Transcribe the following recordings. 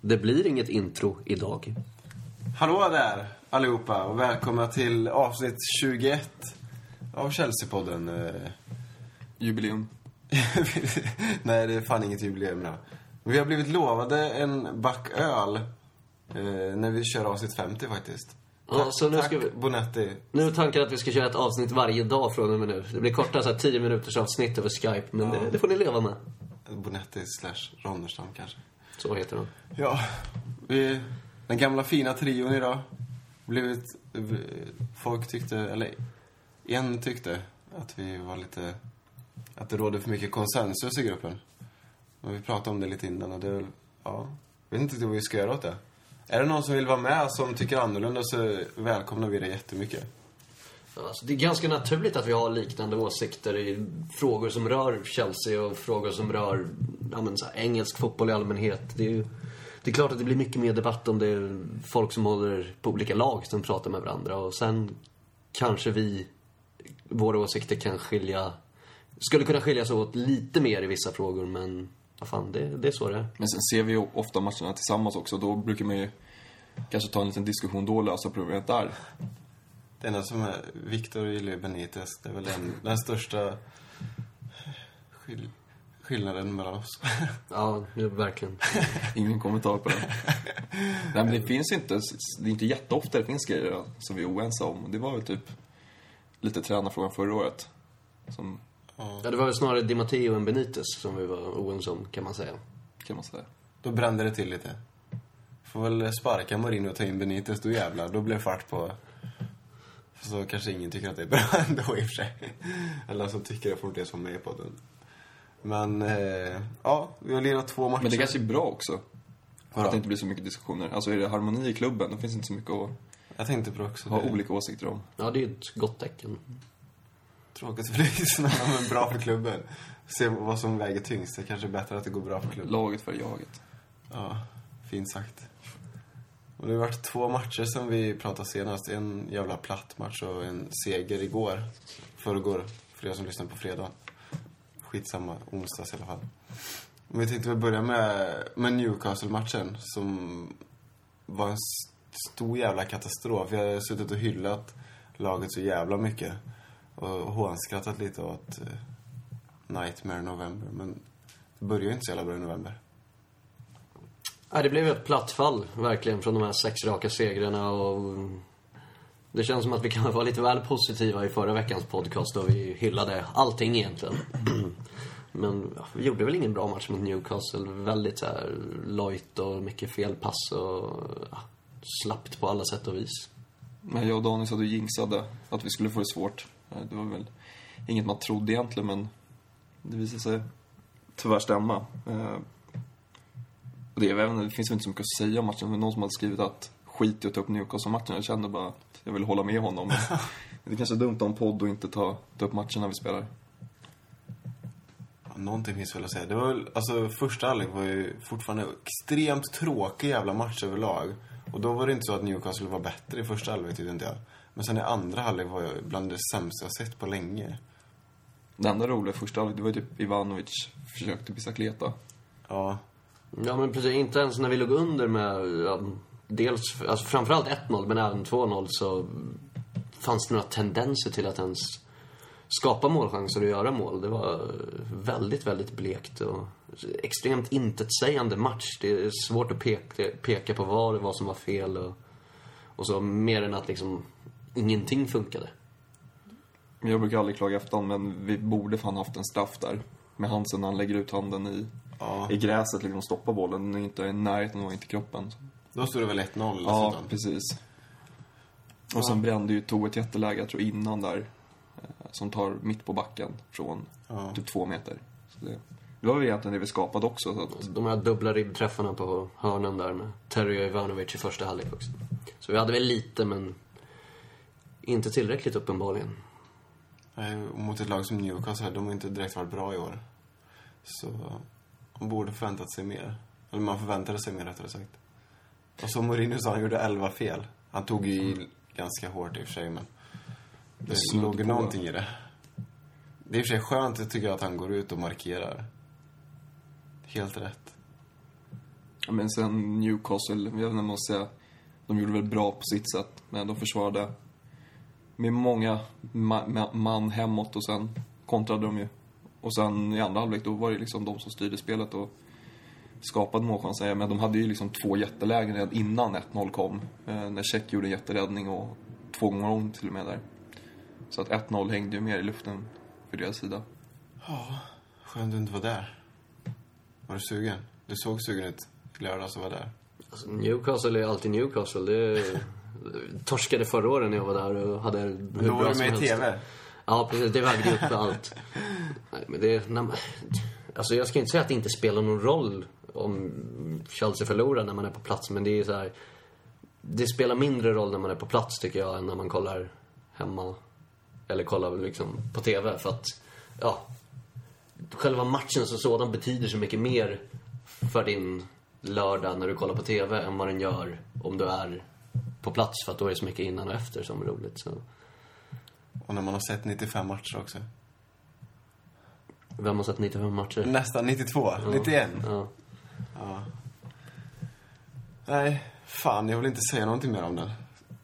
Det blir inget intro idag. Hallå där allihopa och välkomna till avsnitt 21 av Chelsea-podden. Eh, Jubileum. Nej, det är fan inget jubileum då. Vi har blivit lovade en back öl eh, när vi kör avsnitt 50 faktiskt. Ja, så nu Tack ska vi... Bonetti. Nu är tanken att vi ska köra ett avsnitt varje dag från och med nu. Det blir korta så här 10 minuters avsnitt över Skype, men det, det får ni leva med. Bonetti slash Ronnerstam kanske. Så heter den. Ja, vi, den gamla fina trion idag. Blivit, folk tyckte, eller en tyckte att vi var lite, att det råder för mycket konsensus i gruppen. Men vi pratade om det lite innan och det Ja. Jag vet inte vad vi ska göra åt det. Är det någon som vill vara med som tycker annorlunda så välkomnar vi det jättemycket. Alltså, det är ganska naturligt att vi har liknande åsikter i frågor som rör Chelsea och frågor som rör ja, men, så här, engelsk fotboll i allmänhet. Det är, ju, det är klart att det blir mycket mer debatt om det är folk som håller på olika lag som pratar med varandra. Och sen kanske vi, våra åsikter kan skilja, skulle kunna skiljas åt lite mer i vissa frågor, men vad fan, det, det är så det är. Men sen ser vi ju ofta matcherna tillsammans också. Då brukar man ju kanske ta en liten diskussion då och lösa problemet där. Det enda som är, Victor gillar ju Benitez. Det är väl den, den största skill, skillnaden mellan oss. Ja, verkligen. Ingen kommentar på det. Nej, men det finns inte, det är inte jätteofta det finns grejer som vi är oense om. Det var väl typ lite tränarfrågan förra året. Som, Ja, det var väl snarare Di Matteo än Benitez som vi var oense om, kan man säga. kan man säga. Då brände det till lite. Får väl sparka Mourinho och ta in Benitez, då jävlar. Då blir det fart på... Så kanske ingen tycker att det är bra ändå i och för sig. Eller som tycker det får inte ens vara med i podden. Men, eh, ja, vi har lirat två matcher. Men det kanske är bra också. Vadå? Att det inte blir så mycket diskussioner. Alltså är det harmoni i klubben, då finns det inte så mycket att Jag tänkte på det också. ha olika åsikter om. Ja, det är ju ett gott tecken. Tråkigt för lyssnarna, men bra för klubben. Se vad som väger tyngst. Det kanske är bättre att det går bra för klubben. Laget för jaget. Ja, fint sagt. Och det har varit två matcher som vi pratade senast. En jävla platt match och en seger igår. Förrgår, för er som lyssnar på fredag. Skitsamma, onsdags i alla fall. Men vi tänkte väl börja med, med Newcastle-matchen som var en st- stor jävla katastrof. Jag har suttit och hyllat laget så jävla mycket. Och hånskrattat lite åt eh, Nightmare November. Men det började ju inte så jävla bra i november. Ja, det blev ett platt fall, verkligen, från de här sex raka segrarna och... Mm, det känns som att vi kan vara lite väl positiva i förra veckans podcast då vi hyllade allting egentligen. Men ja, vi gjorde väl ingen bra match mot Newcastle. Väldigt så här lojt och mycket felpass och ja, slappt på alla sätt och vis. Men jag och Daniel hade jinxade att vi skulle få det svårt. Eh, det var väl inget man trodde egentligen, men det visade sig tyvärr stämma. Eh, och det, inte, det finns väl inte så mycket att säga om matchen, men någon som hade skrivit att skit i att ta upp Newcastle-matchen. Jag kände bara att jag vill hålla med honom. det är kanske är dumt att ha en podd och inte ta, ta upp matcherna vi spelar. Någonting finns väl att säga. Det var väl, alltså första halvlek var ju fortfarande extremt tråkig jävla match överlag. Och då var det inte så att Newcastle var bättre i första halvlek tyckte inte jag. Men sen i andra halvlek var jag bland det sämsta jag sett på länge. Det enda roliga i första halvlek, det var ju typ Ivanovic försökte bicicleta. Ja, Ja, men precis. Inte ens när vi låg under med ja, dels, alltså framförallt 1-0, men även 2-0 så fanns det några tendenser till att ens skapa målchanser och göra mål. Det var väldigt, väldigt blekt och extremt intetsägande match. Det är svårt att peka, peka på vad det var som var fel och, och så, mer än att liksom ingenting funkade. Jag brukar aldrig klaga efter honom, men vi borde fan haft en straff där. Med Hansen när han lägger ut handen i, ja. i gräset liksom och stoppar bollen. Den är inte i närheten och inte i kroppen. Då stod det väl 1-0 Ja, dessutom. precis. Och sen brände ju tog ett jätteläge, jag tror innan där, eh, som tar mitt på backen från Ja. typ två meter. Så det, det var väl egentligen det vi skapade också. Så att, De här dubbla ribbträffarna på hörnen där med Terry och Ivanovic i första halvlek också. Så vi hade väl lite, men inte tillräckligt uppenbarligen. Nej, mot ett lag som Newcastle, de har inte direkt varit bra i år. Så man borde förväntat sig mer. Eller man förväntade sig mer rättare sagt. Och som Mourinho sa, han gjorde 11 fel. Han tog ju i ganska hårt i och för sig, men det snodde låg någonting i det. Det är i och för sig skönt, tycker jag, att han går ut och markerar. Helt rätt. Ja, men sen Newcastle, jag vet inte säga, de gjorde väl bra på sitt sätt, men de försvarade med många ma ma man hemåt och sen kontrade de ju. Och sen i andra halvlek då var det liksom de som styrde spelet och skapade målchanser. Men de hade ju liksom två jättelägen redan innan 1-0 kom. Eh, när Tjeck gjorde en jätteräddning och två gånger om till och med där. Så att 1-0 hängde ju mer i luften för deras sida. Skönt du inte var där. Var du sugen? Du såg sugen ut i lördags och var där. Alltså, Newcastle är alltid Newcastle. Det torskade förra året när jag var där och hade hur Då var bra du som med i helst. TV. Ja, precis. Det vägde upp allt. Nej, men det... När man, alltså jag ska inte säga att det inte spelar någon roll om Chelsea förlorar när man är på plats, men det är så här... Det spelar mindre roll när man är på plats, tycker jag, än när man kollar hemma. Eller kollar liksom på TV, för att... Ja. Själva matchen som sådan betyder så mycket mer för din lördag när du kollar på TV än vad den gör om du är på plats, för att då är det så mycket innan och efter som är roligt. Så. Och när man har sett 95 matcher också. Vem har sett 95 matcher? Nästan 92. 91. Ja. Nej, fan jag vill inte säga någonting mer om den.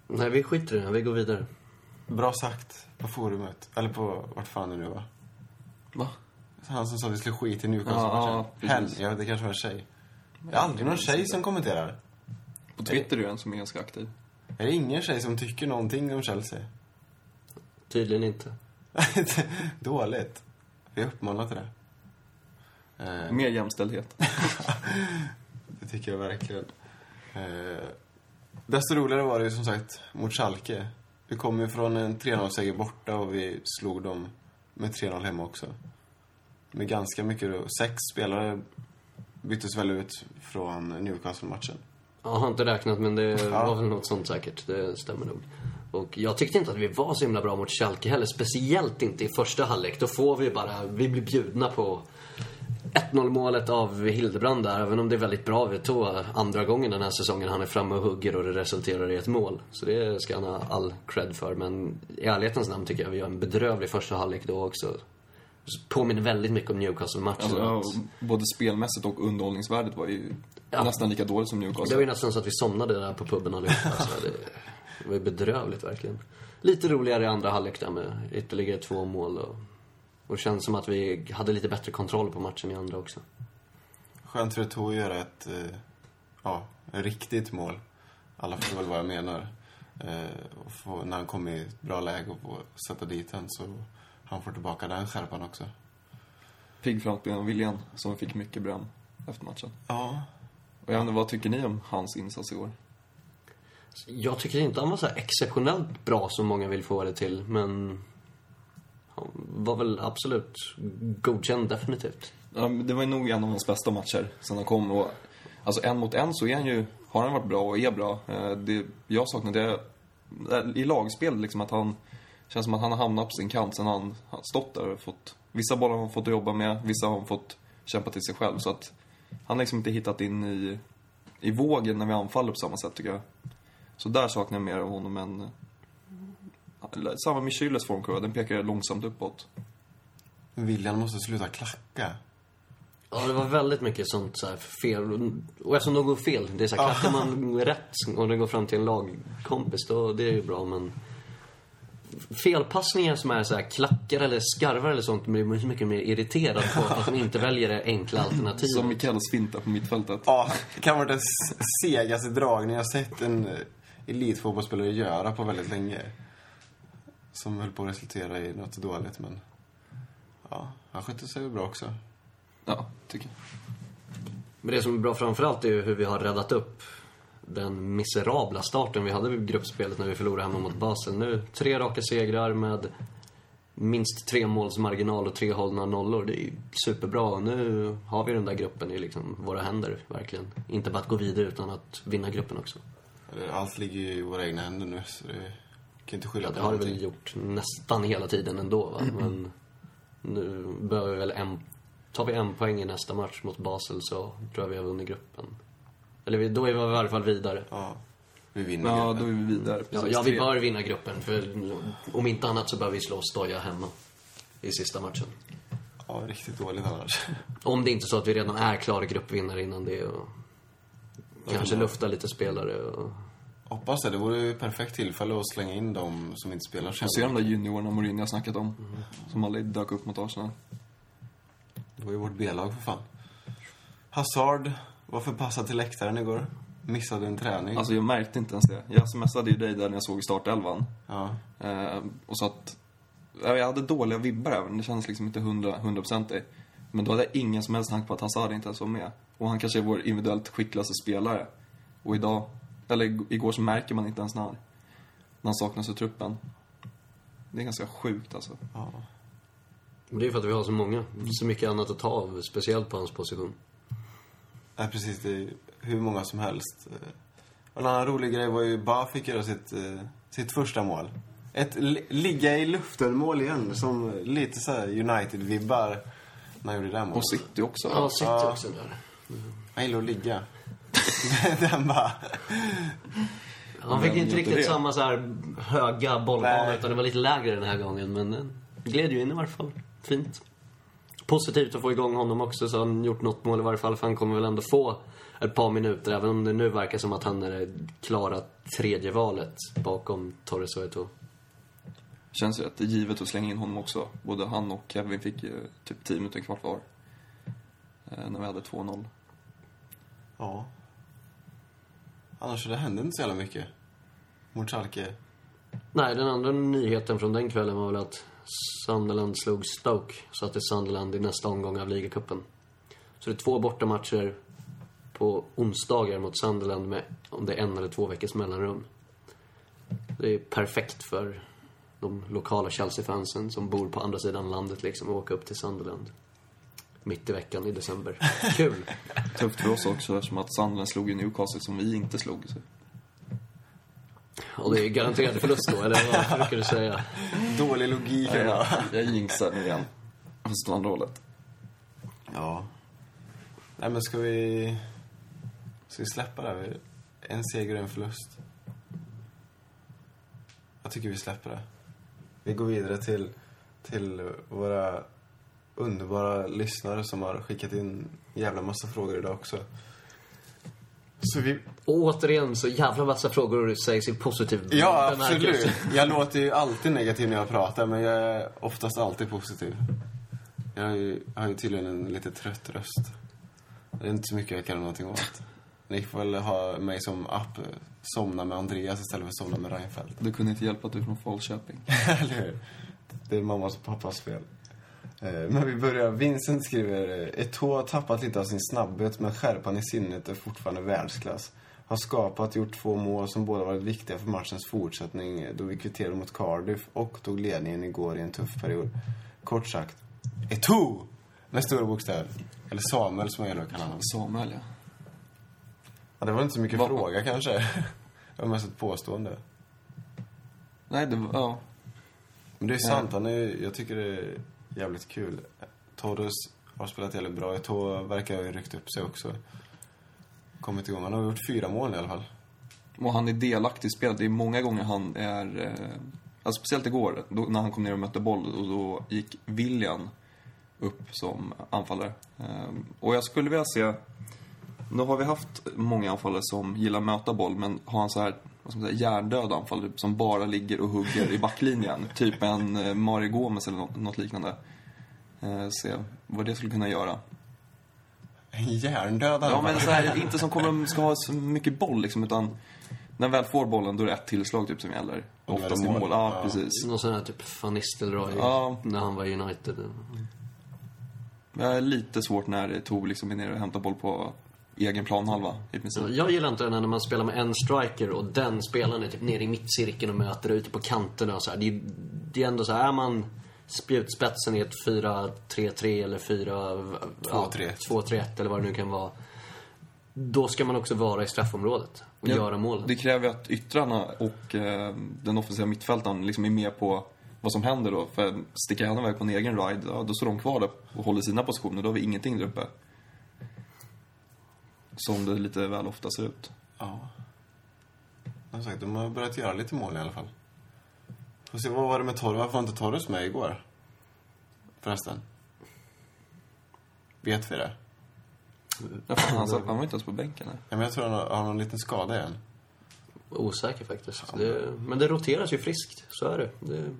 Nej, vi skiter i det. Vi går vidare. Bra sagt på forumet. Eller på vart fan det nu var. Va? Han som sa att vi skulle skita i Newcastle Ja, ja. Hen, jag vet det kanske var en tjej. Det är aldrig någon tjej som kommenterar. På Twitter är det en som är ganska aktiv. Är det ingen tjej som tycker någonting om Chelsea? Tydligen inte. Dåligt. Vi uppmanar till det. Eh, Mer jämställdhet. det tycker jag verkligen. Eh, desto roligare var det ju som sagt mot Schalke. Vi kom ju från en 3-0-seger borta och vi slog dem med 3-0 hemma också. Med ganska mycket då. Sex spelare byttes väl ut från Newcastle-matchen. Jag har inte räknat, men det Ja. var väl något sånt säkert. Det stämmer nog. Och jag tyckte inte att vi var så himla bra mot Schalke heller. Speciellt inte i första halvlek. Då får vi bara... Vi blir bjudna på 1-0 målet av Hildebrand där. Även om det är väldigt bra. Vi tog andra gången den här säsongen han är framme och hugger och det resulterar i ett mål. Så det ska han ha all cred för. Men i ärlighetens namn tycker jag vi gör en bedrövlig första halvlek då också. Påminner väldigt mycket om Newcastle-matchen. Ja, både spelmässigt och underhållningsvärdet var ju Ja. nästan lika dåligt som Det Newcastle. var ju nästan så att vi somnade där på puben allihopa. Alltså, det, det var ju bedrövligt verkligen. Lite roligare i andra halvlek där med ytterligare två mål och, och känns som att vi hade lite bättre kontroll på matchen i andra också. Skönt för ett att göra ett, eh, ja, ett riktigt mål. Alla förstår väl vad jag menar. Eh, och få, när han kommer i ett bra läge och får sätta dit den så han får tillbaka den skärpan också. Pigg framspelaren William, som fick mycket beröm efter matchen. Ja, Och jag undrar, vad tycker ni om hans insats i år? Jag tycker inte han var så här exceptionellt bra som många vill få det till, men han var väl absolut godkänd definitivt. Ja, men det var nog en av hans bästa matcher sen han kom. Och, alltså en mot en så är han ju, har han varit bra och är bra. Eh, det jag saknade det eh, i lagspel liksom att han, känns som att han har hamnat på sin kant sen han har stått där och fått, vissa bollar har han fått jobba med, vissa har han fått kämpa till sig själv. Så att han har liksom inte hittat in i, i vågen när vi anfaller på samma sätt tycker jag. Så där saknar jag mer av honom än, eh, samma med Schürrles formkurva, den pekar långsamt uppåt. William måste sluta klacka. Ja, det var väldigt mycket sånt så här fel. Och eftersom de går fel, det är så här, klackar man rätt och det går fram till en lagkompis, då det är ju bra, men... Felpassningar som är så här klackar eller skarvar eller sånt blir man så mycket mer irriterad på att de inte väljer det enkla alternativet. Som Mikaels finta på mittfältet. Ja, det kan vara den segaste dragning jag sett en eh, elitfotbollsspelare göra på väldigt länge. Som höll på att resultera i något dåligt, men... Ja, han skötte sig bra också. Ja, tycker jag. Men det som är bra framförallt är ju hur vi har räddat upp den miserabla starten vi hade vid gruppspelet när vi förlorade hemma mot Basel. Nu tre raka segrar med minst tre måls marginal och tre hållna nollor. Det är superbra. Nu har vi den där gruppen i liksom våra händer, verkligen. Inte bara att gå vidare utan att vinna gruppen också. Allt ligger ju i våra egna händer nu, så det kan inte skylla Ja, på det har det väl gjort nästan hela tiden ändå, va? Men nu behöver vi väl en... Tar vi en poäng i nästa match mot Basel så tror jag vi har vunnit gruppen. Eller då är vi i alla fall vidare. Ja, vi vinner Ja, gruppen. då är vi vidare. Ja, ja, vi bör vinna gruppen. För om inte annat så bör vi slå Stoja hemma i sista matchen. Ja, riktigt dåligt annars. Om det inte är så att vi redan är klara gruppvinnare innan det. Och Kanske lufta lite spelare och... Hoppas det. Det vore ju perfekt tillfälle att slänga in dem som inte spelar. Och se de där juniorerna Mourinho har snackat om. Som aldrig dök upp mot Arsenal. Det var ju vårt B-lag för fan. Hazard var förpassad till läktaren igår. Missade en träning. Alltså jag märkte inte ens det. Jag smsade ju dig där när jag såg startelvan. Ja. Eh, och så att... ja, Jag hade dåliga vibbar även. Det kändes liksom inte hundra- hundraprocentigt. Men då hade jag ingen som helst tanke på att Hazard inte ens var med. Och han kanske är vår individuellt skickligaste spelare. Och idag, eller ig- igår så märker man inte ens när han, när han saknas ur truppen. Det är ganska sjukt alltså. ja. Men det är för att vi har så många. Så mycket annat att ta av, speciellt på hans position. Nej, precis. Det är hur många som helst. Eh, en annan rolig grej var ju Ba fick göra sitt, eh, sitt första mål. Ett li- ligga i luften-mål igen, som lite så här United-vibbar när han gjorde det målet. Och City också. Ja, City Ja. också där. Han gillar att ligga. Den bara... Han fick inte riktigt det. samma så här höga bollbana Nej. utan det var lite lägre den här gången. Men den gled ju in i varje fall. Fint. Positivt att få igång honom också så har han gjort något mål i varje fall. För han kommer väl ändå få ett par minuter. Även om det nu verkar som att han är det klara tredje valet bakom Torres och Eto'o. Känns rätt givet att slänga in honom också. Både han och Kevin fick ju typ 10 minuter kvar var. Eh, när vi hade 2-0. Ja. Annars så det hände inte så jävla mycket. Mot Schalke. Nej, den andra nyheten från den kvällen var väl att Sunderland slog Stoke. Så att det är Sunderland i nästa omgång av ligacupen. Så det är två bortamatcher på onsdagar mot Sunderland med om det är en eller två veckors mellanrum. Det är perfekt för de lokala Chelsea-fansen som bor på andra sidan landet liksom och åka upp till Sunderland. Mitt i veckan i december. Kul! Tufft för oss också eftersom att Sunderland slog ju Newcastle som vi inte slog. Så. Och det är garanterad förlust då, eller vad brukar du säga? Dålig logik. Ja, Ja. jag, jag jinxar nu igen. Andra hållet. ja. Nej, men ska vi... Ska vi släppa det här? En seger och en förlust. Jag tycker vi släpper det. Vi går vidare till, till våra underbara lyssnare som har skickat in en jävla massa frågor idag också. Så vi... Och återigen så jävla massa frågor sägs i positiv Ja, absolut. Jag låter ju alltid negativ när jag pratar, men jag är oftast alltid positiv. Jag har ju, har ju tydligen en lite trött röst. Det är inte så mycket jag kan göra någonting åt. Ni får väl ha mig som app, somna med Andreas istället för att somna med Reinfeldt. Du kunde inte hjälpa att du är från Falköping. Eller hur? Det är mammas och pappas fel. Eh, Men vi börjar. Vincent skriver, eh, Eto'o har tappat lite av sin snabbhet men skärpan i sinnet är fortfarande världsklass. Har skapat, gjort två mål som båda varit viktiga för matchens fortsättning eh, då vi kvitterade mot Cardiff och tog ledningen igår i en tuff period. Kort sagt, Eto'o! Med stora bokstäver. Eller Samuel som jag gillar att kalla honom. Samuel, ja. Ja, det var inte så mycket Vad- fråga kanske. Det var mest ett påstående. Nej, det var... Ja. Men det är sant, han är, jag tycker det är jävligt kul. Torres har spelat jävligt bra. Eto'o verkar ha ryckt upp sig också. Kommit igång. Han har gjort fyra mål i alla fall. Och han är delaktig i spelet. Det är många gånger han är... Eh, alltså speciellt igår, då, när han kom ner och mötte boll. Och då gick William upp som anfallare. Eh, och jag skulle vilja se... Nu har vi haft många anfallare som gillar att möta boll, men har han så här, vad ska man säga, hjärndöd anfallare som bara ligger och hugger i backlinjen. typ en eh, Mario Gomez eller något, något liknande. Eh, se vad det skulle kunna göra. En hjärndöd Ja, men så här, inte som kommer, ska ha så mycket boll liksom, utan när väl får bollen då är det ett tillslag typ som gäller. Och Oftast i mål. mål. Ja, Ja. precis. Någon sån här typ Van Nistelrooy Ja. när han var i United. Det är lite svårt när Tove liksom är nere och hämtar boll på egen planhalva i princip. Jag gillar inte det när man spelar med en striker och den spelaren är typ nere i mittcirkeln och möter ute på kanterna och så här. Det, är, det är ändå så här, är man spjutspetsen i ett 4-3-3 eller 4... 2-3-1. 2-3-1 eller vad det nu kan vara. Då ska man också vara i straffområdet och Ja, göra målen. Det kräver att yttrarna och eh, den offensiva mittfältaren liksom är med på vad som händer då. För sticker han iväg på en egen ride, ja, då står de kvar där och håller sina positioner. Då har vi ingenting där uppe. Som det lite väl ofta ser ut. Ja. Som sagt, de har börjat göra lite mål i alla fall. Får se, vad var det med Torres? Varför var inte Torres med igår? Förresten. Vet vi det? Ja, fan, han, satt- han var inte ens på bänken. Ja, men jag tror han har, har någon liten skada igen. Osäker faktiskt. Det, men det roteras ju friskt, så är det. det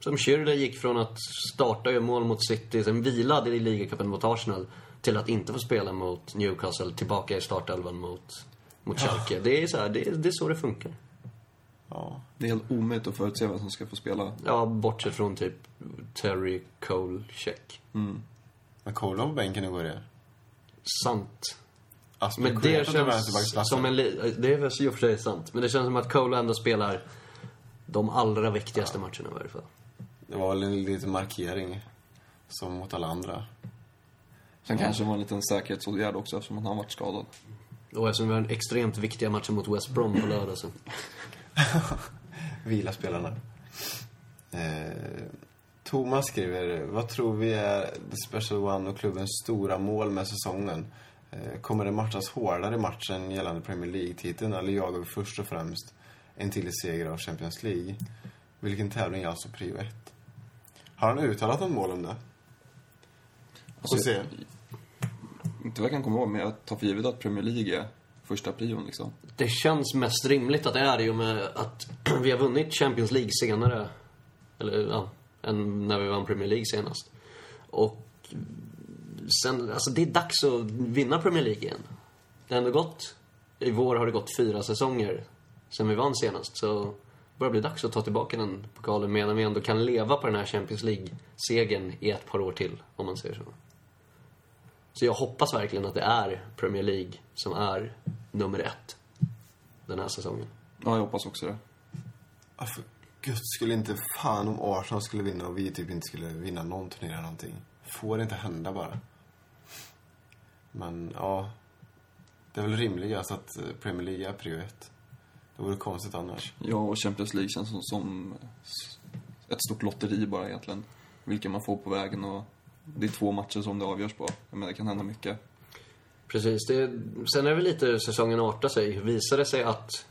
som Schürrle gick från att starta och göra mål mot City, sen vilade i ligacupen mot Arsenal, till att inte få spela mot Newcastle, tillbaka i startelvan mot, mot Schalke. Det är så här, det, är- det är så det funkar. Ja. Det är helt omöjligt att förutse vem som ska få spela. Ja, bortsett från typ Terry Cole, check. Mm. Men Cole var på bänken igår igen. Sant. Aspen Men det känns som en... Det är väl i och för sig sant. Men det känns som att Cole ändå spelar de allra viktigaste matcherna i varje fall. Det var väl en liten markering. Som mot alla andra. Sen kanske det var en liten säkerhetsåtgärd också eftersom han har varit skadad. Och eftersom vi har den extremt viktiga matchen mot West Brom på lördag så. Vila spelarna. Eh, Thomas skriver, vad tror vi är The Special One och klubbens stora mål med säsongen? Eh, kommer det matchas hårdare i matchen gällande Premier League-titeln eller jagar vi först och främst en till seger av Champions League? Vilken tävling är alltså prio ett? Har han uttalat något mål om det? Alltså, se. Inte vad jag kan komma ihåg, men jag tar för givet att Premier League är första prion liksom. Det känns mest rimligt att det är det i och med att vi har vunnit Champions League senare. Eller ja, än när vi vann Premier League senast. Och sen, alltså det är dags att vinna Premier League igen. Det har ändå gått, i vår har det gått fyra säsonger sen vi vann senast. Så det börjar bli dags att ta tillbaka den pokalen medan vi ändå kan leva på den här Champions League-segern i ett par år till, om man säger så. Så jag hoppas verkligen att det är Premier League som är nummer ett den här säsongen. Ja, jag hoppas också det. Ja, för gud skulle inte fan om Arsenal skulle vinna och vi typ inte skulle vinna någon turnering eller någonting. Får det inte hända bara. Men ja, det är väl rimligast att eh, Premier League är prio ett. Det vore konstigt annars. Ja, och Champions League känns som, som ett stort lotteri bara egentligen. Vilka man får på vägen och det är två matcher som det avgörs på. Jag menar, det kan hända mycket. Precis. Det, sen är det väl lite säsongen artar sig. Visar det sig att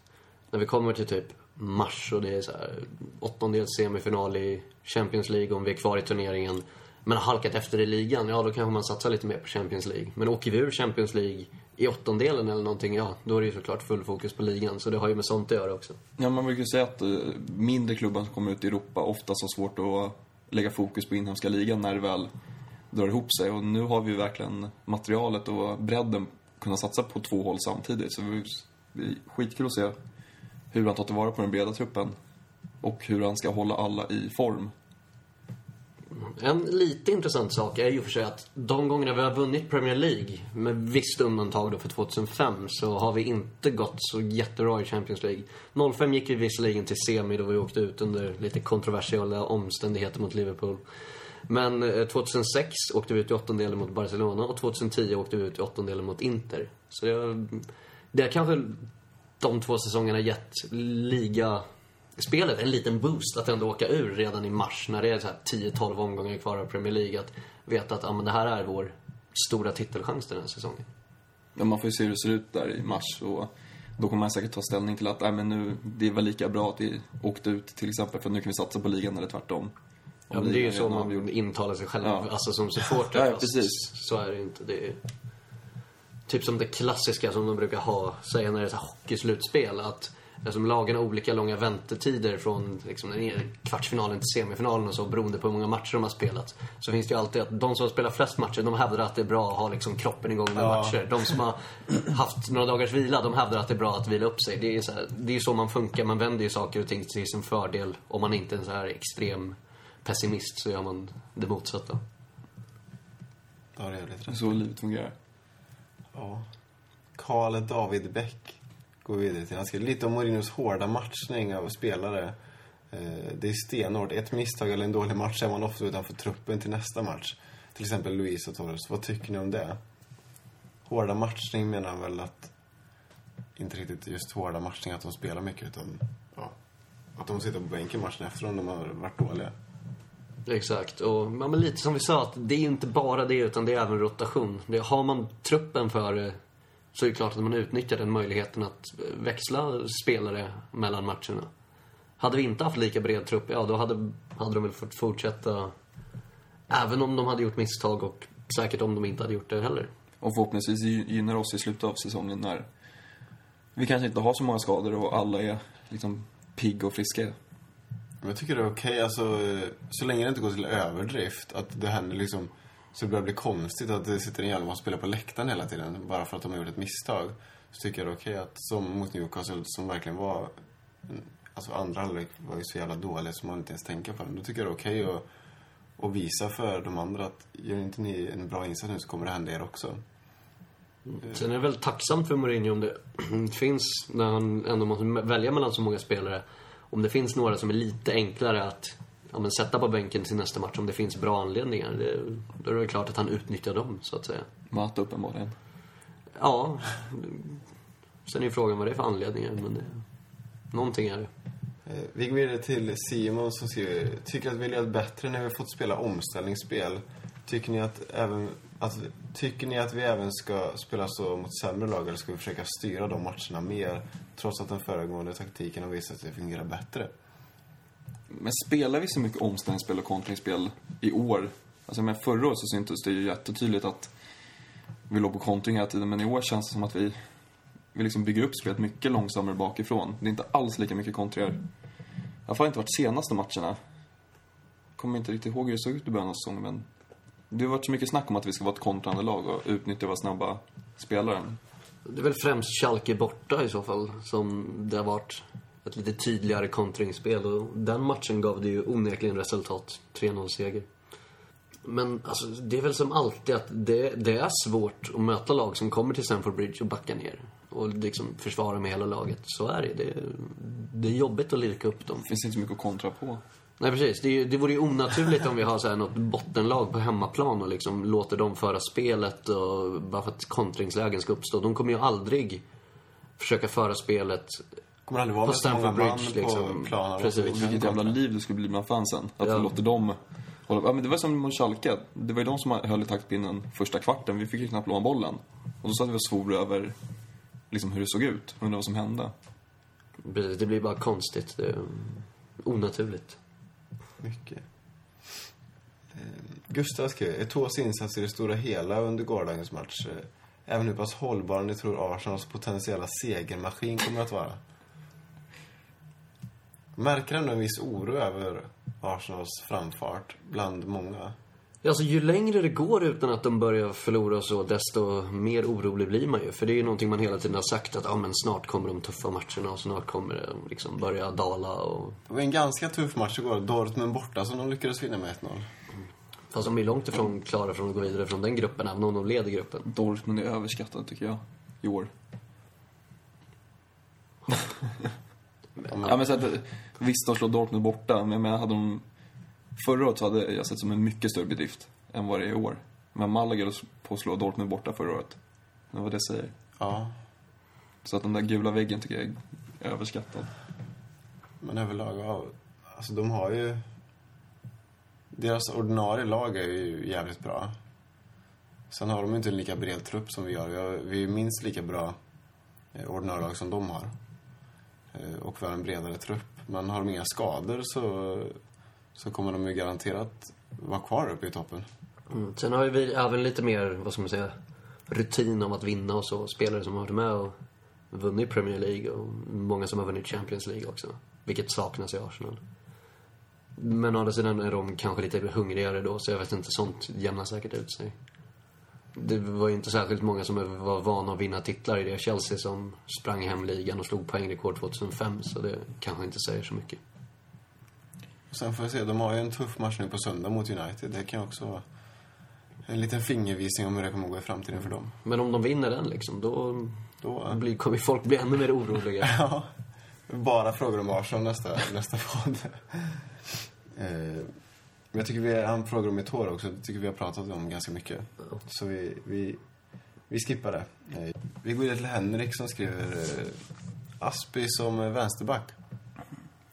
när vi kommer till typ mars och det är så här åttondels semifinal i Champions League om vi är kvar i turneringen men har halkat efter i ligan, ja då kanske man satsar lite mer på Champions League. Men åker vi ur Champions League i åttondelen eller någonting, ja då är det ju såklart full fokus på ligan. Så det har ju med sånt att göra också. Ja, man brukar säga att eh, mindre klubbar som kommer ut i Europa oftast har svårt att lägga fokus på inhemska ligan när det väl drar ihop sig. Och nu har vi ju verkligen materialet och bredden kunna satsa på två håll samtidigt. Så det är skitkul att se hur han tar tillvara på den breda truppen och hur han ska hålla alla i form. En lite intressant sak är ju för sig att de gångerna vi har vunnit Premier League, med visst undantag då för 2005, så har vi inte gått så jättebra i Champions League. 05 gick vi visserligen till semi då vi åkte ut under lite kontroversiella omständigheter mot Liverpool. Men eh, 2006 åkte vi ut i åttondelen mot Barcelona och 2010 åkte vi ut i åttondelen mot Inter. Så det, har- det har kanske de två säsongerna gett ligaspelet en liten boost att ändå åka ur redan i mars när det är 10-12 omgångar kvar av Premier League. Att veta att ah, men det här är vår stora titelchans den här säsongen. Ja, man får ju se hur det ser ut där i mars och då kommer man säkert ta ställning till att nej, men nu, det var lika bra att vi åkte ut till exempel för nu kan vi satsa på ligan eller tvärtom. Ja, men det är ju så man avgjord. vill intala sig själv, Ja. alltså som supporter. Ja, ja, fast precis. Så är det inte. Det är typ som det klassiska som de brukar ha, säga när det är så hockeyslutspel. Att eftersom lagen har olika långa väntetider från liksom, kvartsfinalen till semifinalen och så beroende på hur många matcher de har spelat. Så finns det ju alltid att de som spelar flest matcher, de hävdar att det är bra att ha liksom kroppen igång med Ja. matcher. De som har haft några dagars vila, de hävdar att det är bra att vila upp sig. Det är ju så, här, det är ju så man funkar. Man vänder ju saker och ting till sin fördel. Om man inte är en så här extrem pessimist så gör man det motsatta. Det jävligt Det är rätt. så livet fungerar. Ja. Karl David Bäck går vidare till. Han skriver lite om Mourinhos hårda matchning av spelare. Eh, Det är stenhårt. Ett misstag eller en dålig match är man ofta utanför truppen till nästa match. Till exempel Luis och Torres. Vad tycker ni om det? Hårda matchning menar han väl att... Inte riktigt just hårda matchning, att de spelar mycket, utan... Ja, att de sitter på bänken matchen efter om de har varit dåliga. Exakt. Och ja, men lite som vi sa, att det är inte bara det utan det är även rotation. Det, har man truppen för det så är det klart att man utnyttjar den möjligheten att eh, växla spelare mellan matcherna. Hade vi inte haft lika bred trupp, ja då hade, hade de väl fått fortsätta även om de hade gjort misstag och säkert om de inte hade gjort det heller. Och förhoppningsvis gynnar oss i slutet av säsongen när vi kanske inte har så många skador och alla är liksom pigga och friska. Jag tycker det är okej, alltså, eh, så länge det inte går till överdrift. Att det händer liksom, så det börjar bli konstigt att det sitter en jävla massa spelare på läktaren hela tiden. Bara för att de har gjort ett misstag. Så tycker jag det är okej att, som mot Newcastle, som verkligen var... Alltså andra halvlek var ju så jävla dålig som man inte ens tänker på den. Då tycker jag det är okej att, att visa för de andra att gör inte ni en bra insats nu så kommer det hända er också. Mm. Sen är det väl tacksamt för Mourinho om det finns, när han ändå måste välja mellan så många spelare, om det finns några som är lite enklare att ja, men sätta på bänken till nästa match, om det finns bra anledningar. Det, då är det klart att han utnyttjar dem, så att säga. Mata uppenbarligen. Ja. Sen är ju frågan vad det är för anledningar, men det, någonting är det. Eh, Vi går vidare till Simon som skriver Tycker att vi legat bättre när vi fått spela omställningsspel. Tycker ni att, även, att, tycker ni att vi även ska spela så mot sämre lag eller ska vi försöka styra de matcherna mer? Trots att den föregående taktiken har visat sig fungera bättre. Men spelar vi så mycket omställningsspel och kontringsspel i år? Alltså med förra året så syntes det ju jättetydligt att vi låg på kontring hela tiden, men i år känns det som att vi, vi liksom bygger upp spelet mycket långsammare bakifrån. Det är inte alls lika mycket kontringar. I alla fall inte varit senaste matcherna. Kommer inte riktigt ihåg hur det såg ut i början av säsongen, men det har varit så mycket snack om att vi ska vara ett kontrande lag och utnyttja våra snabba spelare. Det är väl främst Schalke borta i så fall, som det har varit ett lite tydligare kontringsspel. Och den matchen gav det ju onekligen resultat. 3-0-seger. Men alltså, det är väl som alltid att det, det är svårt att möta lag som kommer till Stamford Bridge och backar ner. Och liksom försvara med hela laget. Så är det. Det, det är jobbigt att lirka upp dem. Det finns inte så mycket att kontra på. Nej precis. Det, det vore ju onaturligt om vi har så här något bottenlag på hemmaplan och liksom låter dem föra spelet och bara för att kontringslägen ska uppstå. De kommer ju aldrig försöka föra spelet. kommer aldrig vara På Stamford Bridge, på liksom. planen. Precis. Och Vilket jävla liv det skulle bli bland fansen. Att Ja. vi låter dem hålla... Ja, men det var som mot Schalke. Det var ju de som höll i taktpinnen första kvarten. Vi fick ju knappt låna bollen. Och då satt vi och svor över liksom hur det såg ut. Undrade vad som hände. Precis, Det blir bara konstigt. Det är onaturligt. Mycket. Eh, Gustav skrev, Eto'os insats i det stora hela under gårdagens match. eh, Även hur pass hållbar ni tror Arsenals potentiella segermaskin kommer att vara. Märker ändå en viss oro över Arsenals framfart bland många. Ja, Alltså ju längre det går utan att de börjar förlora så, desto mer orolig blir man ju. För det är ju någonting man hela tiden har sagt att ja, men snart kommer de tuffa matcherna och snart kommer det liksom börja dala och... Det var en ganska tuff match igår. Dortmund borta som de lyckades vinna med 1-0. Fast de är långt ifrån klara från att gå vidare från den gruppen, även om de leder gruppen. Dortmund är överskattad tycker jag. I år. Ja, men så att, visst, de slår Dortmund borta, men, men hade de... Förra året så hade jag sett som en mycket större bedrift än vad det är i år. Men Malaga på att slå Dortmund borta förra året. Det var det jag säger. Ja, Så att den där gula väggen tycker jag är överskattad. men överlag, ja. Alltså de har ju... Deras ordinarie lag är ju jävligt bra. Sen har de inte en lika bred trupp som vi har. Vi, har, vi är minst lika bra eh, ordinarie lag som de har. Eh, och vi har en bredare trupp. Men har de inga skador så, så kommer de ju garanterat vara kvar uppe i toppen. Mm. Sen har ju vi även lite mer, vad ska man säga, rutin om att vinna och så. Spelare som har varit med och vunnit Premier League och många som har vunnit Champions League också. Vilket saknas i Arsenal. Men å andra sidan är de kanske lite hungrigare då, så jag vet inte, sånt jämnar säkert ut sig. Det var ju inte särskilt många som var vana att vinna titlar i det Chelsea som sprang hem ligan och slog poängrekord 2005, så det kanske inte säger så mycket. Och sen får vi se, de har ju en tuff match nu på söndag mot United. Det kan också vara en liten fingervisning om hur det kommer att gå i framtiden för dem. Men om de vinner den liksom, då Då, blir, kommer folk bli ännu mer oroliga. Ja, bara frågor om Arsenal nästa, nästa podd. Eh, men jag tycker vi, han frågar om Eto'o också. Det tycker vi har pratat om ganska mycket. Så vi, vi, vi skippar det. Eh, vi går vidare till Henrik som skriver eh, Aspi som vänsterback.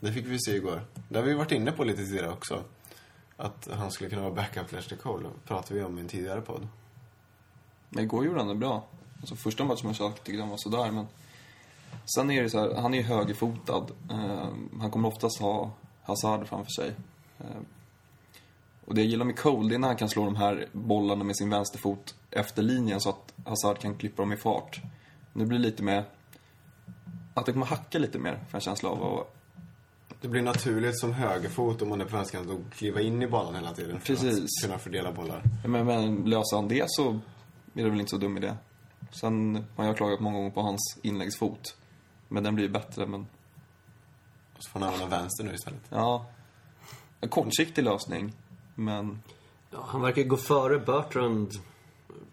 Det fick vi se igår. Det har vi varit inne på lite tidigare också. Att han skulle kunna vara backup till Ashley Cole. Det pratade vi om i en tidigare podd. Men igår gjorde han det bra. Alltså första matchen med Schalke tyckte han var sådär, men... Sen är det så här, han är ju högerfotad. Eh, han kommer oftast ha Hazard framför sig. Eh, Och det jag gillar med Cole, det är när han kan slå de här bollarna med sin vänsterfot efter linjen så att Hazard kan klippa dem i fart. Nu blir det lite mer... Att det kommer hacka lite mer, för en känsla av. Och det blir naturligt som högerfot om man är på vänsterkanten att kliva in i banan hela tiden. För Precis. att kunna fördela bollar. Men, men löser han det så är det väl inte så dum idé. Sen har jag klagat många gånger på hans inläggsfot. Men den blir ju bättre, men Och så får han använda vänster nu istället. ja. En kortsiktig lösning. Men Ja, han verkar gå före Bertrand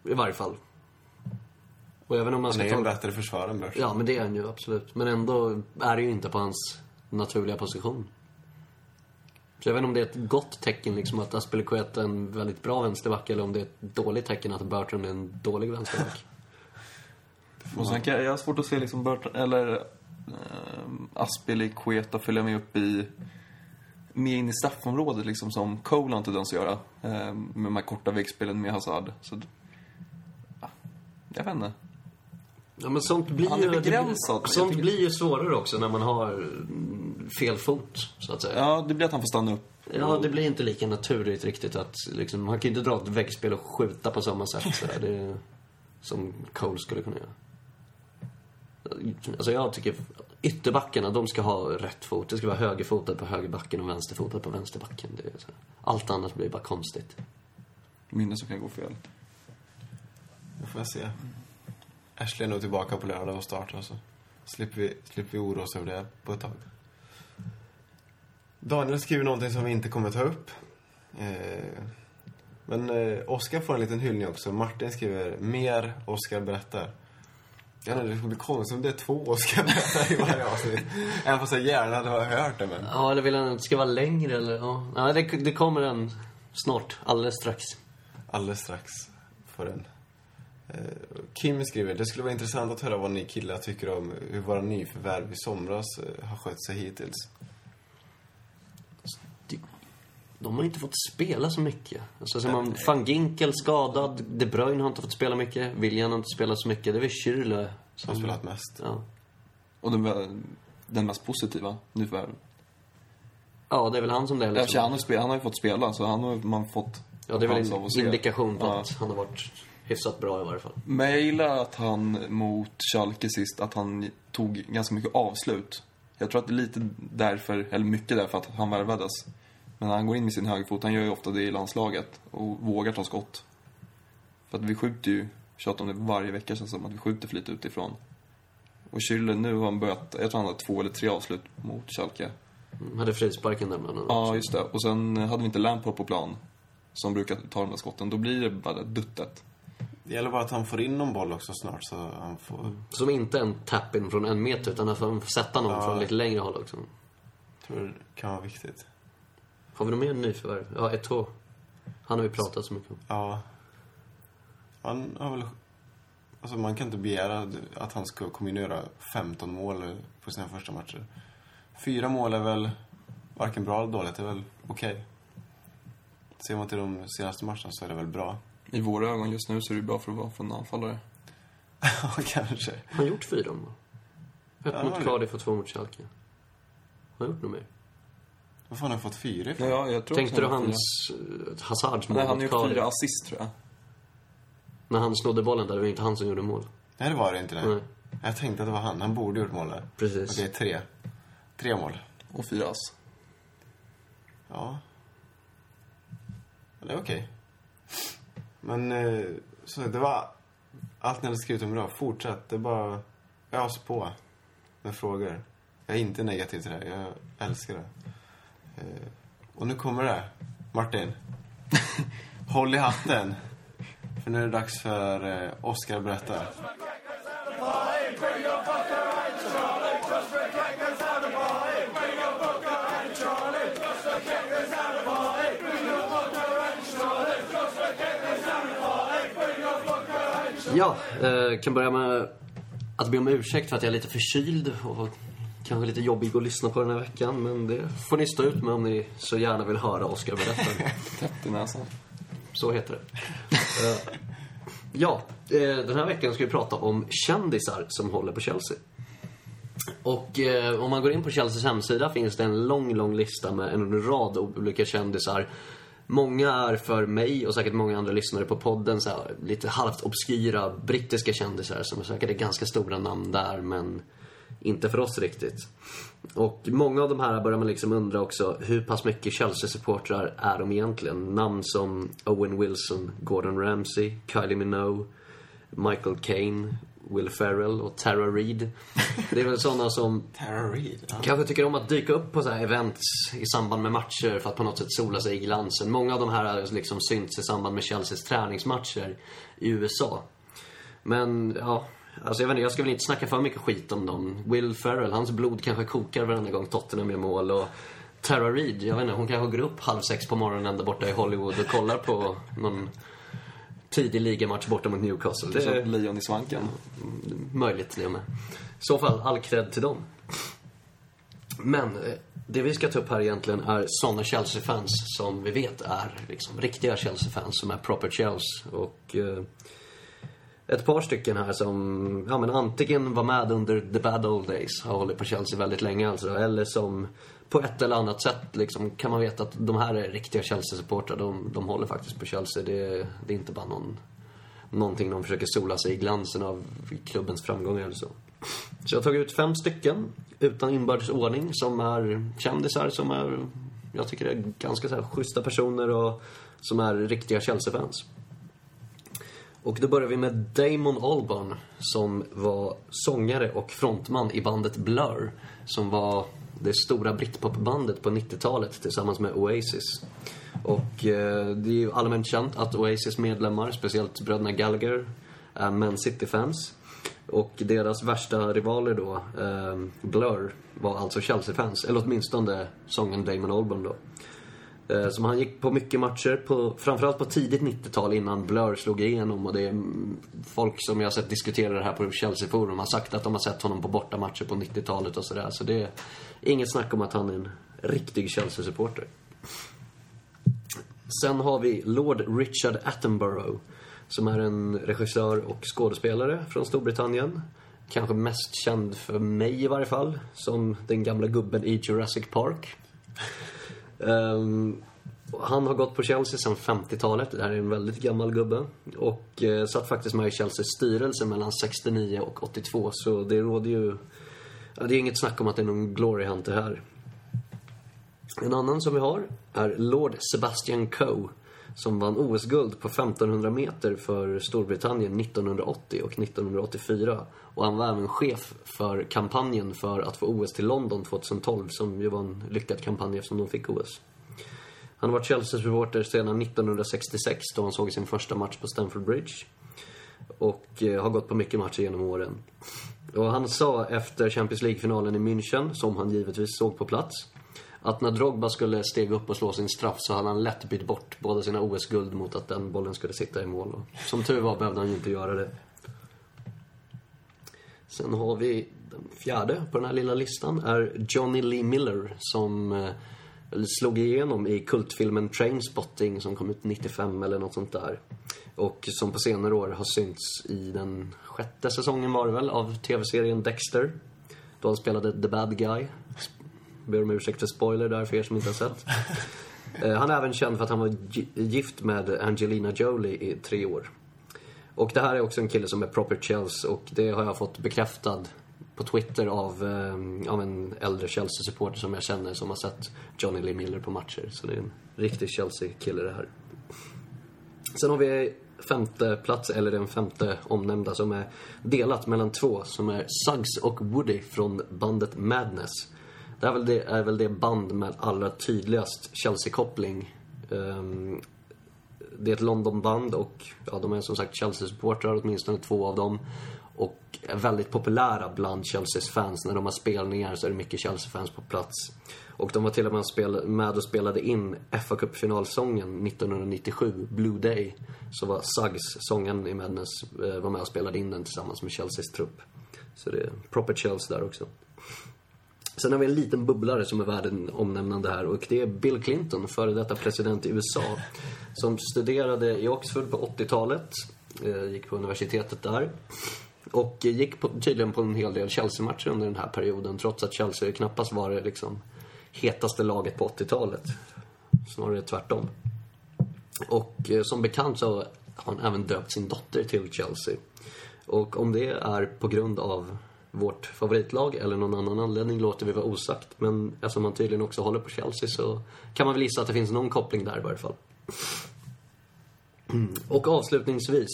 i varje fall. Och även om man Han ska är en ta... bättre försvarare än Bertrand. Ja, men det är han ju absolut. Men ändå är det ju inte på hans naturliga position. Så jag vet inte om det är ett gott tecken liksom att Aspelekueta är en väldigt bra vänsterback eller om det är ett dåligt tecken att Bertrand är en dålig vänsterback. Och sen kan jag, har svårt att se liksom Burton, eller eh, Aspelekueta följa med upp i mer in i straffområdet liksom som Cole har en tendens att göra. Eh, med de här korta väggspelen med Hazard. Så, ja, jag vet inte. Ja, men sånt blir Han är begränsad, Sånt blir ju svårare också när man har fel fot, så att säga. Ja, det blir att han får stanna upp. Ja, det blir inte lika naturligt riktigt att liksom, man kan ju inte dra ett väggspel och skjuta på samma sätt så det, som Cole skulle kunna göra. Alltså jag tycker ytterbackarna, de ska ha rätt fot. Det ska vara högerfotad på högerbacken och vänsterfotad på vänsterbacken. Allt annat blir bara konstigt. Mindre som kan gå fel. Det får jag se. Ashley är nog tillbaka på lördag och startar så slipper vi, slipper vi oroa oss över det på ett tag. Daniel skriver någonting som vi inte kommer ta upp. Eh, men eh, Oskar får en liten hyllning också. Martin skriver mer Oskar berättar. Jag vet inte, det skulle bli konstigt om det är två Oskar berättar i varje avsnitt. Även fast jag gärna hade hört det men. Ja, eller vill han att det ska vara längre eller? Ja, ja det, det kommer en snart, alldeles strax. Alldeles strax får den. Eh, Kim skriver, det skulle vara intressant att höra vad ni killar tycker om hur våra nyförvärv i somras eh, har skött sig hittills. De har inte fått spela så mycket. Alltså, ser man van Ginkel skadad, De Bruyne har inte fått spela mycket, William har inte spelat så mycket. Det är väl Schürrle Som har spelat mest. Ja. Och den, den mest positiva nyförvärven. ja, det är väl han som det är Ja, liksom. han, har spel, han har ju fått spela, så han har man fått Ja, det är väl en indikation på Ja. att han har varit hyfsat bra i varje fall. Men jag gillar att han mot Schalke sist, att han tog ganska mycket avslut. Jag tror att det är lite därför, eller mycket därför att han värvades. Men när han går in med sin högerfot, han gör ju ofta det i landslaget och vågar ta skott. För att vi skjuter ju, tjatar om det varje vecka känns som, att vi skjuter för lite utifrån. Och Schürrle, nu har han börjat, jag tror han har två eller tre avslut mot Schalke. Mm, hade frisparken där bland annat. Ja, just det. Och sen hade vi inte Lampard på plan, som brukar ta de där skotten. Då blir det bara duttet. Det gäller bara att han får in någon boll också snart så han får... Som inte en tap-in från en meter, utan att man får sätta någon Ja. från lite längre håll också. tror det kan vara viktigt. Har vi något mer nyförvärv? Ja, Eto'o. Han har vi pratat så mycket om. Ja. Han har väl... Alltså man kan inte begära att han ska komma in och göra 15 mål på sina första matcher. Fyra mål är väl varken bra eller dåligt, det är väl okej. Ser man till de senaste matcherna så är det väl bra. I våra ögon just nu så är det bra för att vara för en anfallare. Ja, kanske. Har han gjort fyra mål? Ett Ja, mot det- Cardiff och två mot Schalke. Har han gjort något mer? Vad fan har han fått fyra ifrån? Ja, jag tror Tänkte du han hans uh, Hazards mål Nej, han har mot gjort fyra assist tror jag. När han snodde bollen där, det var inte han som gjorde mål. Nej, det var det inte det. Nej. Jag tänkte att det var han. Han borde gjort mål där. Precis. Okej, tre. Tre mål. Och fyra ass. Ja. Det är okej. Men, eh, så det var allt ni hade skrivit om idag. Fortsätt. Det är bara ös på med frågor. Jag är inte negativ till det här. Jag älskar det. Eh, och nu kommer det. Martin. Håll i hatten. För nu är det dags för eh, Oscar Oscar berätta. Ja, eh, kan börja med att be om ursäkt för att jag är lite förkyld och kanske lite jobbig att lyssna på den här veckan. Men det får ni stå ut med om ni så gärna vill höra Oscar berätta. Täppt i näsan. Så heter det. Eh, ja, eh, den här veckan ska vi prata om kändisar som håller på Chelsea. Och eh, om man går in på Chelseas hemsida finns det en lång, lång lista med en rad olika kändisar. Många är för mig och säkert många andra lyssnare på podden så här, lite halvt obskyra brittiska kändisar som säkert är ganska stora namn där men inte för oss riktigt. Och många av de här börjar man liksom undra också hur pass mycket Chelsea-supportrar är de egentligen? Namn som Owen Wilson, Gordon Ramsay, Kylie Minogue, Michael Caine, Will Ferrell och Tara Reid. Det är väl sådana som Tara Reid. Ja. kanske tycker om att dyka upp på så här events i samband med matcher för att på något sätt sola sig i glansen. Många av de här har liksom synts i samband med Chelseas träningsmatcher i USA. Men, ja. Alltså jag vet inte, jag ska väl inte snacka för mycket skit om dem. Will Ferrell, hans blod kanske kokar varenda gång Tottenham gör mål. Och Tara Reid, jag vet inte, hon kanske går upp halv sex på morgonen där borta i Hollywood och kollar på någon tidig ligamatch borta mot Newcastle. Det är lejon i svanken. möjligt det med. I så fall, all cred till dem. Men eh, det vi ska ta upp här egentligen är såna Chelsea-fans som vi vet är liksom riktiga Chelsea-fans, som är proper Chelsea. Och eh, ett par stycken här som, ja men antingen var med under the bad old days, har hållit på Chelsea väldigt länge alltså, eller som på ett eller annat sätt liksom, kan man veta att de här är riktiga Chelsea-supportrar. De, de håller faktiskt på Chelsea. Det, det är inte bara någon någonting de försöker sola sig i glansen av klubbens framgångar eller så. Så jag har tagit ut fem stycken utan inbördes ordning som är kändisar som är, jag tycker är ganska så här schyssta personer och som är riktiga Chelsea-fans. Och då börjar vi med Damon Albarn som var sångare och frontman i bandet Blur som var det stora britpopbandet på 90-talet tillsammans med Oasis. Och eh, det är ju allmänt känt att Oasis medlemmar, speciellt bröderna Gallagher, är Man City-fans. Och deras värsta rivaler då, eh, Blur, var alltså Chelsea-fans. Eller åtminstone sången Damon Albarn då. Eh, som han gick på mycket matcher, på, framförallt på tidigt 90-tal innan Blur slog igenom. Och det är mm, folk som jag har sett diskutera det här på Chelsea-forum har sagt att de har sett honom på bortamatcher på 90-talet och sådär. Så det är inget snack om att han är en riktig Chelsea-supporter. Sen har vi Lord Richard Attenborough. Som är en regissör och skådespelare från Storbritannien. Kanske mest känd för mig i varje fall, som den gamla gubben i Jurassic Park. Um, han har gått på Chelsea sedan 50-talet. Det här är en väldigt gammal gubbe. Och eh, satt faktiskt med i Chelseas styrelse mellan 69 och 82. Så det råder ju... Ja, det är inget snack om att det är någon glory hunter här. En annan som vi har är Lord Sebastian Coe. Som vann OS-guld på 1500 meter för Storbritannien 1980 och 1984. Och han var även chef för kampanjen för att få OS till London 2012. Som ju var en lyckad kampanj eftersom de fick OS. Han har varit Chelsea-supporter sedan 1966 då han såg sin första match på Stamford Bridge. Och eh, har gått på mycket matcher genom åren. Och han sa efter Champions League-finalen i München, som han givetvis såg på plats, att när Drogba skulle stega upp och slå sin straff så hade han lätt bytt bort båda sina OS-guld mot att den bollen skulle sitta i mål. Och som tur var behövde han ju inte göra det. Sen har vi den fjärde på den här lilla listan är Johnny Lee Miller som eh, slog igenom i kultfilmen Trainspotting som kom ut 95 eller något sånt där. Och som på senare år har synts i den sjätte säsongen var det väl av tv-serien Dexter. Då han spelade The Bad Guy. Ber om ursäkt för spoiler där för er som inte har sett. Eh, Han är även känd för att han var gi- gift med Angelina Jolie i tre år. Och det här är också en kille som är proper Chelsea och det har jag fått bekräftad på Twitter av, eh, av en äldre Chelsea-supporter som jag känner som har sett Johnny Lee Miller på matcher. Så det är en riktig Chelsea-kille det här. Sen har vi femte plats, eller den femte omnämnda, som är delat mellan två. Som är Suggs och Woody från bandet Madness. Det är väl det, är väl det band med allra tydligast Chelsea-koppling. Um, det är ett London-band och ja, de är som sagt Chelsea-supportrar, åtminstone två av dem. Och är väldigt populära bland Chelseas fans. När de har spelningar så är det mycket Chelsea-fans på plats. Och de var till och med spel- med och spelade in fa Cup-finalsången 1997, Blue Day. Så var Suggs, sången i Madness, eh, var med och spelade in den tillsammans med Chelseas trupp. Så det är proper Chelsea där också. Sen har vi en liten bubblare som är värd omnämnande här och det är Bill Clinton, före detta president i USA. Som studerade i Oxford på 80-talet, eh, gick på universitetet där. Och gick på, tydligen på en hel del Chelsea-matcher under den här perioden trots att Chelsea knappast var det liksom hetaste laget på 80-talet. Snarare tvärtom. Och eh, som bekant så har han även döpt sin dotter till Chelsea. Och om det är på grund av vårt favoritlag eller någon annan anledning låter vi vara osagt. Men eftersom han tydligen också håller på Chelsea så kan man väl gissa att det finns någon koppling där i varje fall. Och avslutningsvis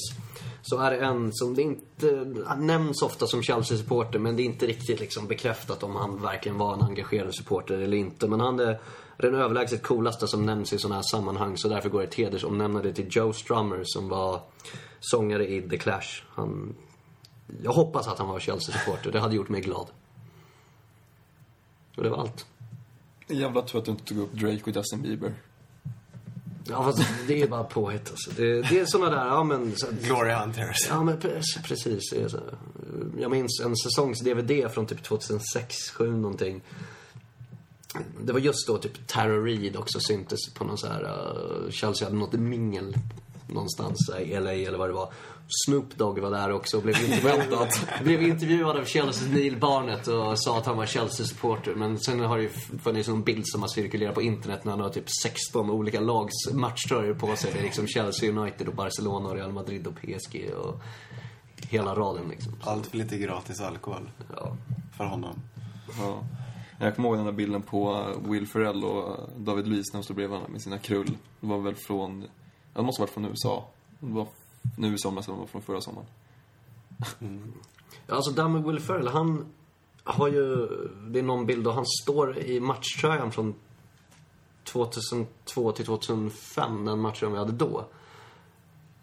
så är det en som det inte nämns ofta som Chelsea-supporter men det är inte riktigt liksom bekräftat om han verkligen var en engagerad supporter eller inte. Men han är den överlägset coolaste som nämns i sådana här sammanhang så därför går det ett hedersomnämnande till Joe Strummer som var sångare i The Clash. Han, jag hoppas att han var Chelsea-supporter, det hade gjort mig glad. Och det var allt. Jävla tur att du inte tog upp Drake och Justin Bieber. Ja, fast det är bara påhitt alltså. det, det är såna där, ja men... Så, Glory Hunters. Ja, men pre- precis. Så. Jag minns en säsongs-DVD från typ 2006, 2007 någonting. Det var just då typ Tara Reid också syntes på någon så här... Uh, Chelsea hade något mingel någonstans uh, i LA eller vad det var. Snoop Dogg var där också och blev intervjuad, blev intervjuad av Chelseas Neil Barnett och sa att han var Chelsea-supporter. Men sen har det ju funnits en bild som har cirkulerat på internet när han har typ 16 olika lags matchtröjor på sig. Det är liksom Chelsea United och Barcelona och Real Madrid och PSG och hela raden liksom. Allt för lite gratis alkohol. Ja. För honom. Ja. Jag kommer ihåg den där bilden på Will Ferrell och David Luiz när de stod bredvid varandra med sina krull. Det var väl från, det måste ha varit från USA. Det var nu i somras, eller var från förra sommaren. Ja, Alltså där med Will Ferrell, han har ju... Det är någon bild och han står i matchtröjan från 2002 till 2005, den matchen vi hade då.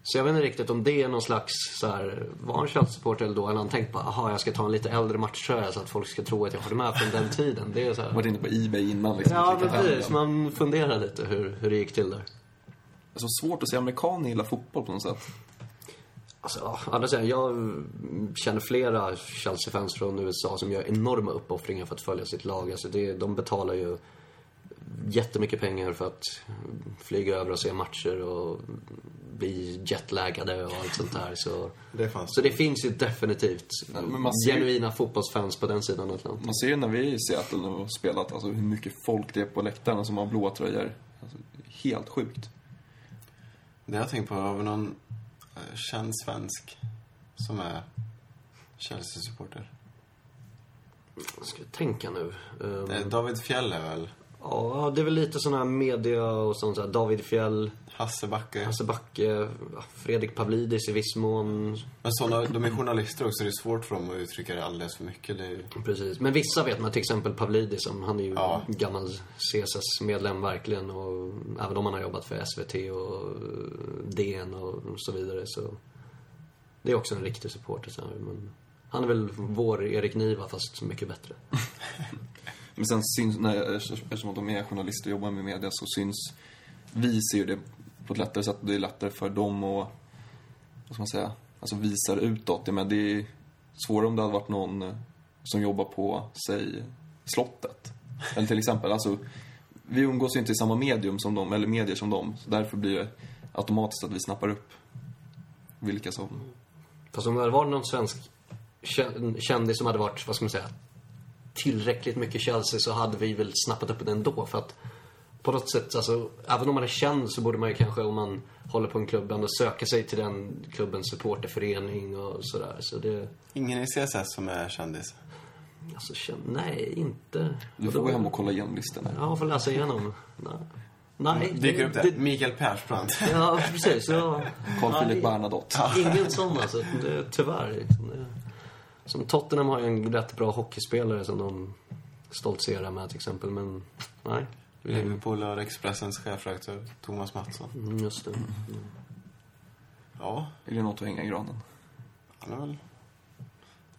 Så jag vet inte riktigt om det är någon slags så här, var han Chelsea-supporter eller då? Eller han tänkt på, aha, jag ska ta en lite äldre matchtröja så att folk ska tro att jag har det med från den tiden. Det är så här. var inne på Ebay innan liksom. Ja, precis. den. Man funderar lite hur, hur det gick till där. Alltså svårt att se amerikaner gilla fotboll på något sätt. Alltså, ja, andra sidan, jag känner flera Chelsea-fans från USA som gör enorma uppoffringar för att följa sitt lag. Alltså det, de betalar ju jättemycket pengar för att flyga över och se matcher och bli jetlaggade och allt sånt där. Så, Det så det finns ju definitivt man ser- genuina fotbollsfans på den sidan Atlanten. Man ser ju när vi är i Seattle och har spelat, alltså hur mycket folk det är på läktarna som har blåa tröjor. Alltså, helt sjukt. Det har jag tänkt på, har vi någon eh, känd svensk som är Chelsea-supporter? Jag ska tänka nu. Um, David Fjell är väl? Ja, det är väl lite sån här media och sånt så här. David Fjell, Hasse Backe. Hasse Backe, Fredrik Pavlidis i viss mån. Men såna, de är journalister också, det är svårt för dem att uttrycka det alldeles för mycket. Det är ju... Precis. Men vissa vet man, till exempel Pavlidis, han är ju Ja. gammal CSS-medlem verkligen. Och även om han har jobbat för SVT och DN och så vidare så... Det är också en riktig supporter. Men han är väl vår Erik Niva fast mycket bättre. Men sen syns, när, eftersom de är journalister och jobbar med media så syns, vi ser ju det på ett lättare sätt. Det är lättare för dem att, vad ska man säga, alltså visar utåt. Men det är svårare om det hade varit någon eh, som jobbar på, säg, slottet. Eller till exempel, alltså, vi umgås ju inte i samma medium som dem, eller medier som dem. Så därför blir det automatiskt att vi snappar upp vilka som... Fast om det hade varit någon svensk kändis som hade varit, vad ska man säga, tillräckligt mycket Chelsea så hade vi väl snappat upp det ändå. För att på något sätt, alltså, även om man är känd så borde man ju kanske, om man håller på en klubb, ändå söka sig till den klubbens supporterförening och sådär. Så det, Ingen i CSS som är kändis. alltså, känd, nej, inte. Du får gå hem och kolla igenom listorna. Ja, jag får läsa igenom. Nej. Nej. Dyker upp där. Mikael Persbrandt. Ja, precis. Ja. Carl. Philip Bernadotte. Ingen sån alltså. Det, tyvärr. Liksom. Det, som Tottenham har ju en rätt bra hockeyspelare som de stoltserar med till exempel. Men nej. Liverpool och Expressens chefredaktör Thomas Mattsson. Mm, Just det. Ja, Är det något att hänga i granen? han är väl...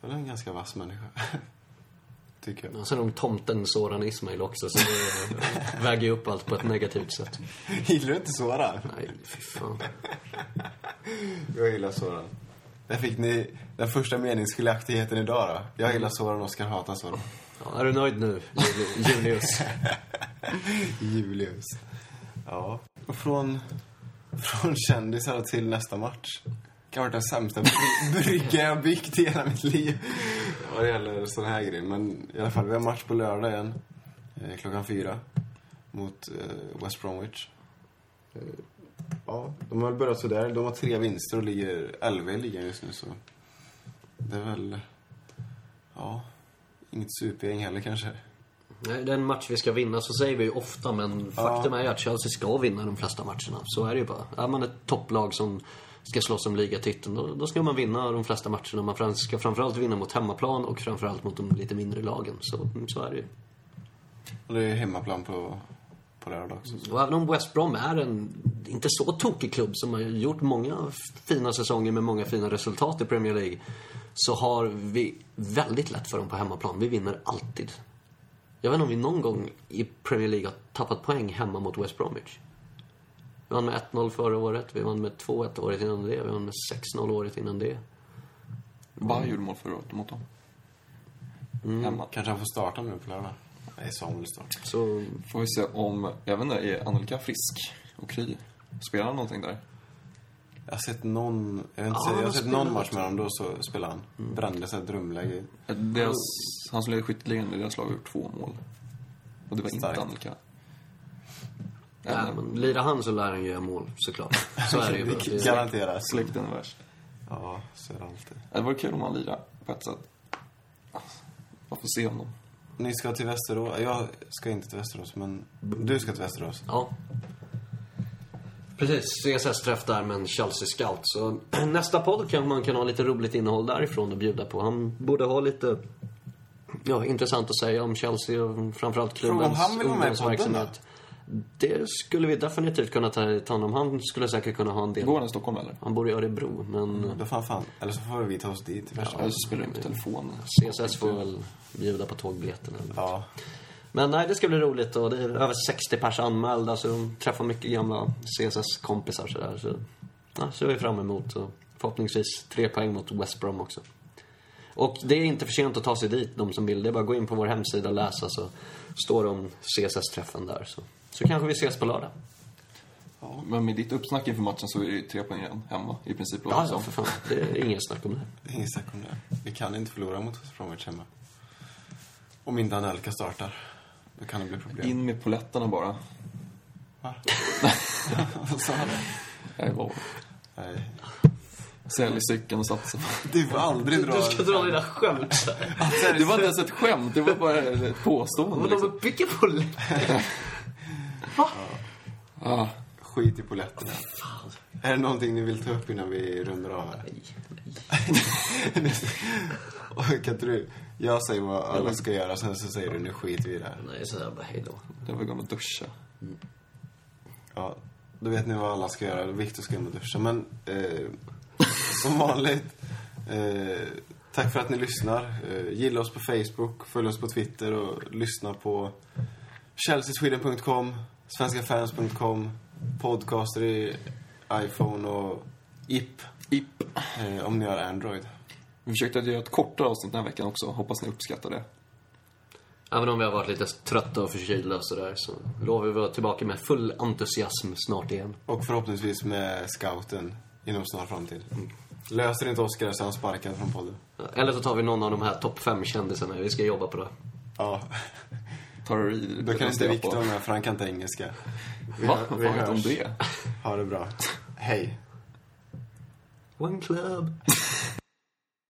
Det är väl en ganska vass människa. Tycker jag. Och sen har de tomten Soran Ismail också, så det väger ju upp allt på ett negativt sätt. Gillar du inte Soran? Nej, fy fan. Jag gillar Soran. Där fick ni den första meningsskiljaktigheten idag då. Jag gillar Soran, Oskar hatar Soran. Ja, är du nöjd nu, Juli- Julius? Julius. Ja. Och från, från kändisar till nästa match. Det kan ha varit den sämsta bry- bryggan jag byggt i hela mitt liv. Vad det gäller sån här grejer. Men i alla fall, vi har match på lördag igen. Eh, klockan fyra. Mot eh, West Bromwich. Ja, de har väl börjat sådär. De har tre vinster och ligger 11 i ligan just nu så... Det är väl... Ja, inget supergäng heller kanske. Nej, det är en match vi ska vinna, så säger vi ju ofta. Men faktum är ju att Chelsea ska vinna de flesta matcherna. Så är det ju bara. Är man ett topplag som ska slåss om ligatiteln, då, då ska man vinna de flesta matcherna. Man fram- ska framförallt vinna mot hemmaplan och framförallt mot de lite mindre lagen. Så, så är det ju. Och det är hemmaplan på, på lördag också. Så. Och även om West Brom är en inte så tokig klubb som har gjort många fina säsonger med många fina resultat i Premier League. Så har vi väldigt lätt för dem på hemmaplan. Vi vinner alltid. Jag vet inte om vi någon gång i Premier League har tappat poäng hemma mot West Bromwich. Vi vann med 1-0 förra året, vi vann med 2-1 året innan det, vi vann med 6-0 året innan det. Bayern gjorde mål förra året mot dem. Hemma. Kanske han får starta nu på lördag. Nej, Samuel startar. Så Får vi se om, jag vet inte, är Annika frisk och kry? Spelar han någonting där? Jag har sett någon, jag, vet inte, Ja, jag har sett spelar någon match med honom, då så spelade han. Brände sig ett drömläge. Deras, han som leder skytteligan i deras lag har gjort två mål. Och det var Starkt. inte Annika. ja, men lirar han så lär han göra mål, såklart. Så är det ju. Garanterat. Släkten är värst. Ja, så är det alltid. Det vore kul om han lirar på ett sätt. Man får se honom. Ni ska till Västerås. Jag ska inte till Västerås, men du ska till Västerås. Ja. Precis, CSS-träff där med en Chelsea scout. Så nästa podd kan man kan ha lite roligt innehåll därifrån att bjuda på. Han borde ha lite ja, intressant att säga om Chelsea och framförallt klubbens ungdomsverksamhet. Det skulle vi definitivt kunna ta ta honom. Han skulle säkert kunna ha en del. Går han i Stockholm eller? Han bor i Örebro, men Då fan fan. Eller så får vi ta oss dit till Eller så spelar de på telefon. CSS får väl bjuda på tågbiljetterna. Ja. Men nej, det ska bli roligt och det är över 60 pers anmälda så de träffar mycket gamla CSS-kompisar sådär. Så ja, ser vi fram emot och förhoppningsvis tre poäng mot West Brom också. Och det är inte för sent att ta sig dit, de som vill. Det är bara att gå in på vår hemsida och läsa så står det om CSS-träffen där. Så, så kanske vi ses på lördag. Men med ditt uppsnack inför matchen så är det ju tre poäng igen hemma i princip. Ja, ja, för fan. Det är inget snack om det. Inget snack om det. Vi kan inte förlora mot West Bromwich hemma. Om inte Anelka startar. Då kan det bli problem. In med poletterna bara. Va? Vad sa du? Jag var Nej. Sälj cykeln och satsa. Du får aldrig dra... Du ska dra dina skämt så här. Det var inte ens ett skämt, det var bara ett påstående. Men Liksom. de bygger på det. Ah, Skit i polletterna. Är det någonting ni vill ta upp innan vi rundar av här? Och kan inte du... Jag säger vad alla ska göra, sen så säger du nu skiter vi i det här. Nej, så jag bara hej då. jag var gammal duscha. Ja, då vet ni vad alla ska göra. Viktor ska hem och duscha. Men eh, som vanligt, eh, tack för att ni lyssnar. Eh, gilla oss på Facebook, följ oss på Twitter och lyssna på chelseasweden.com, svenskafans.com, podcaster i iPhone och IP, IP. eh, om ni har Android. Vi försökte göra ett kortare avsnitt den här veckan också. Hoppas ni uppskattar det. Även om vi har varit lite trötta och förkylda och sådär så lovar vi att vara tillbaka med full entusiasm snart igen. Och förhoppningsvis med scouten inom snar framtid. Löser inte Oscar så är han sparkad från podden. Eller så tar vi någon av de här topp fem kändisarna. Vi ska jobba på det. Ja, Tar då kan inte Viktor med för han kan inte engelska. Vi, Va? Vad vet om det? Ha det bra. Hej. One club.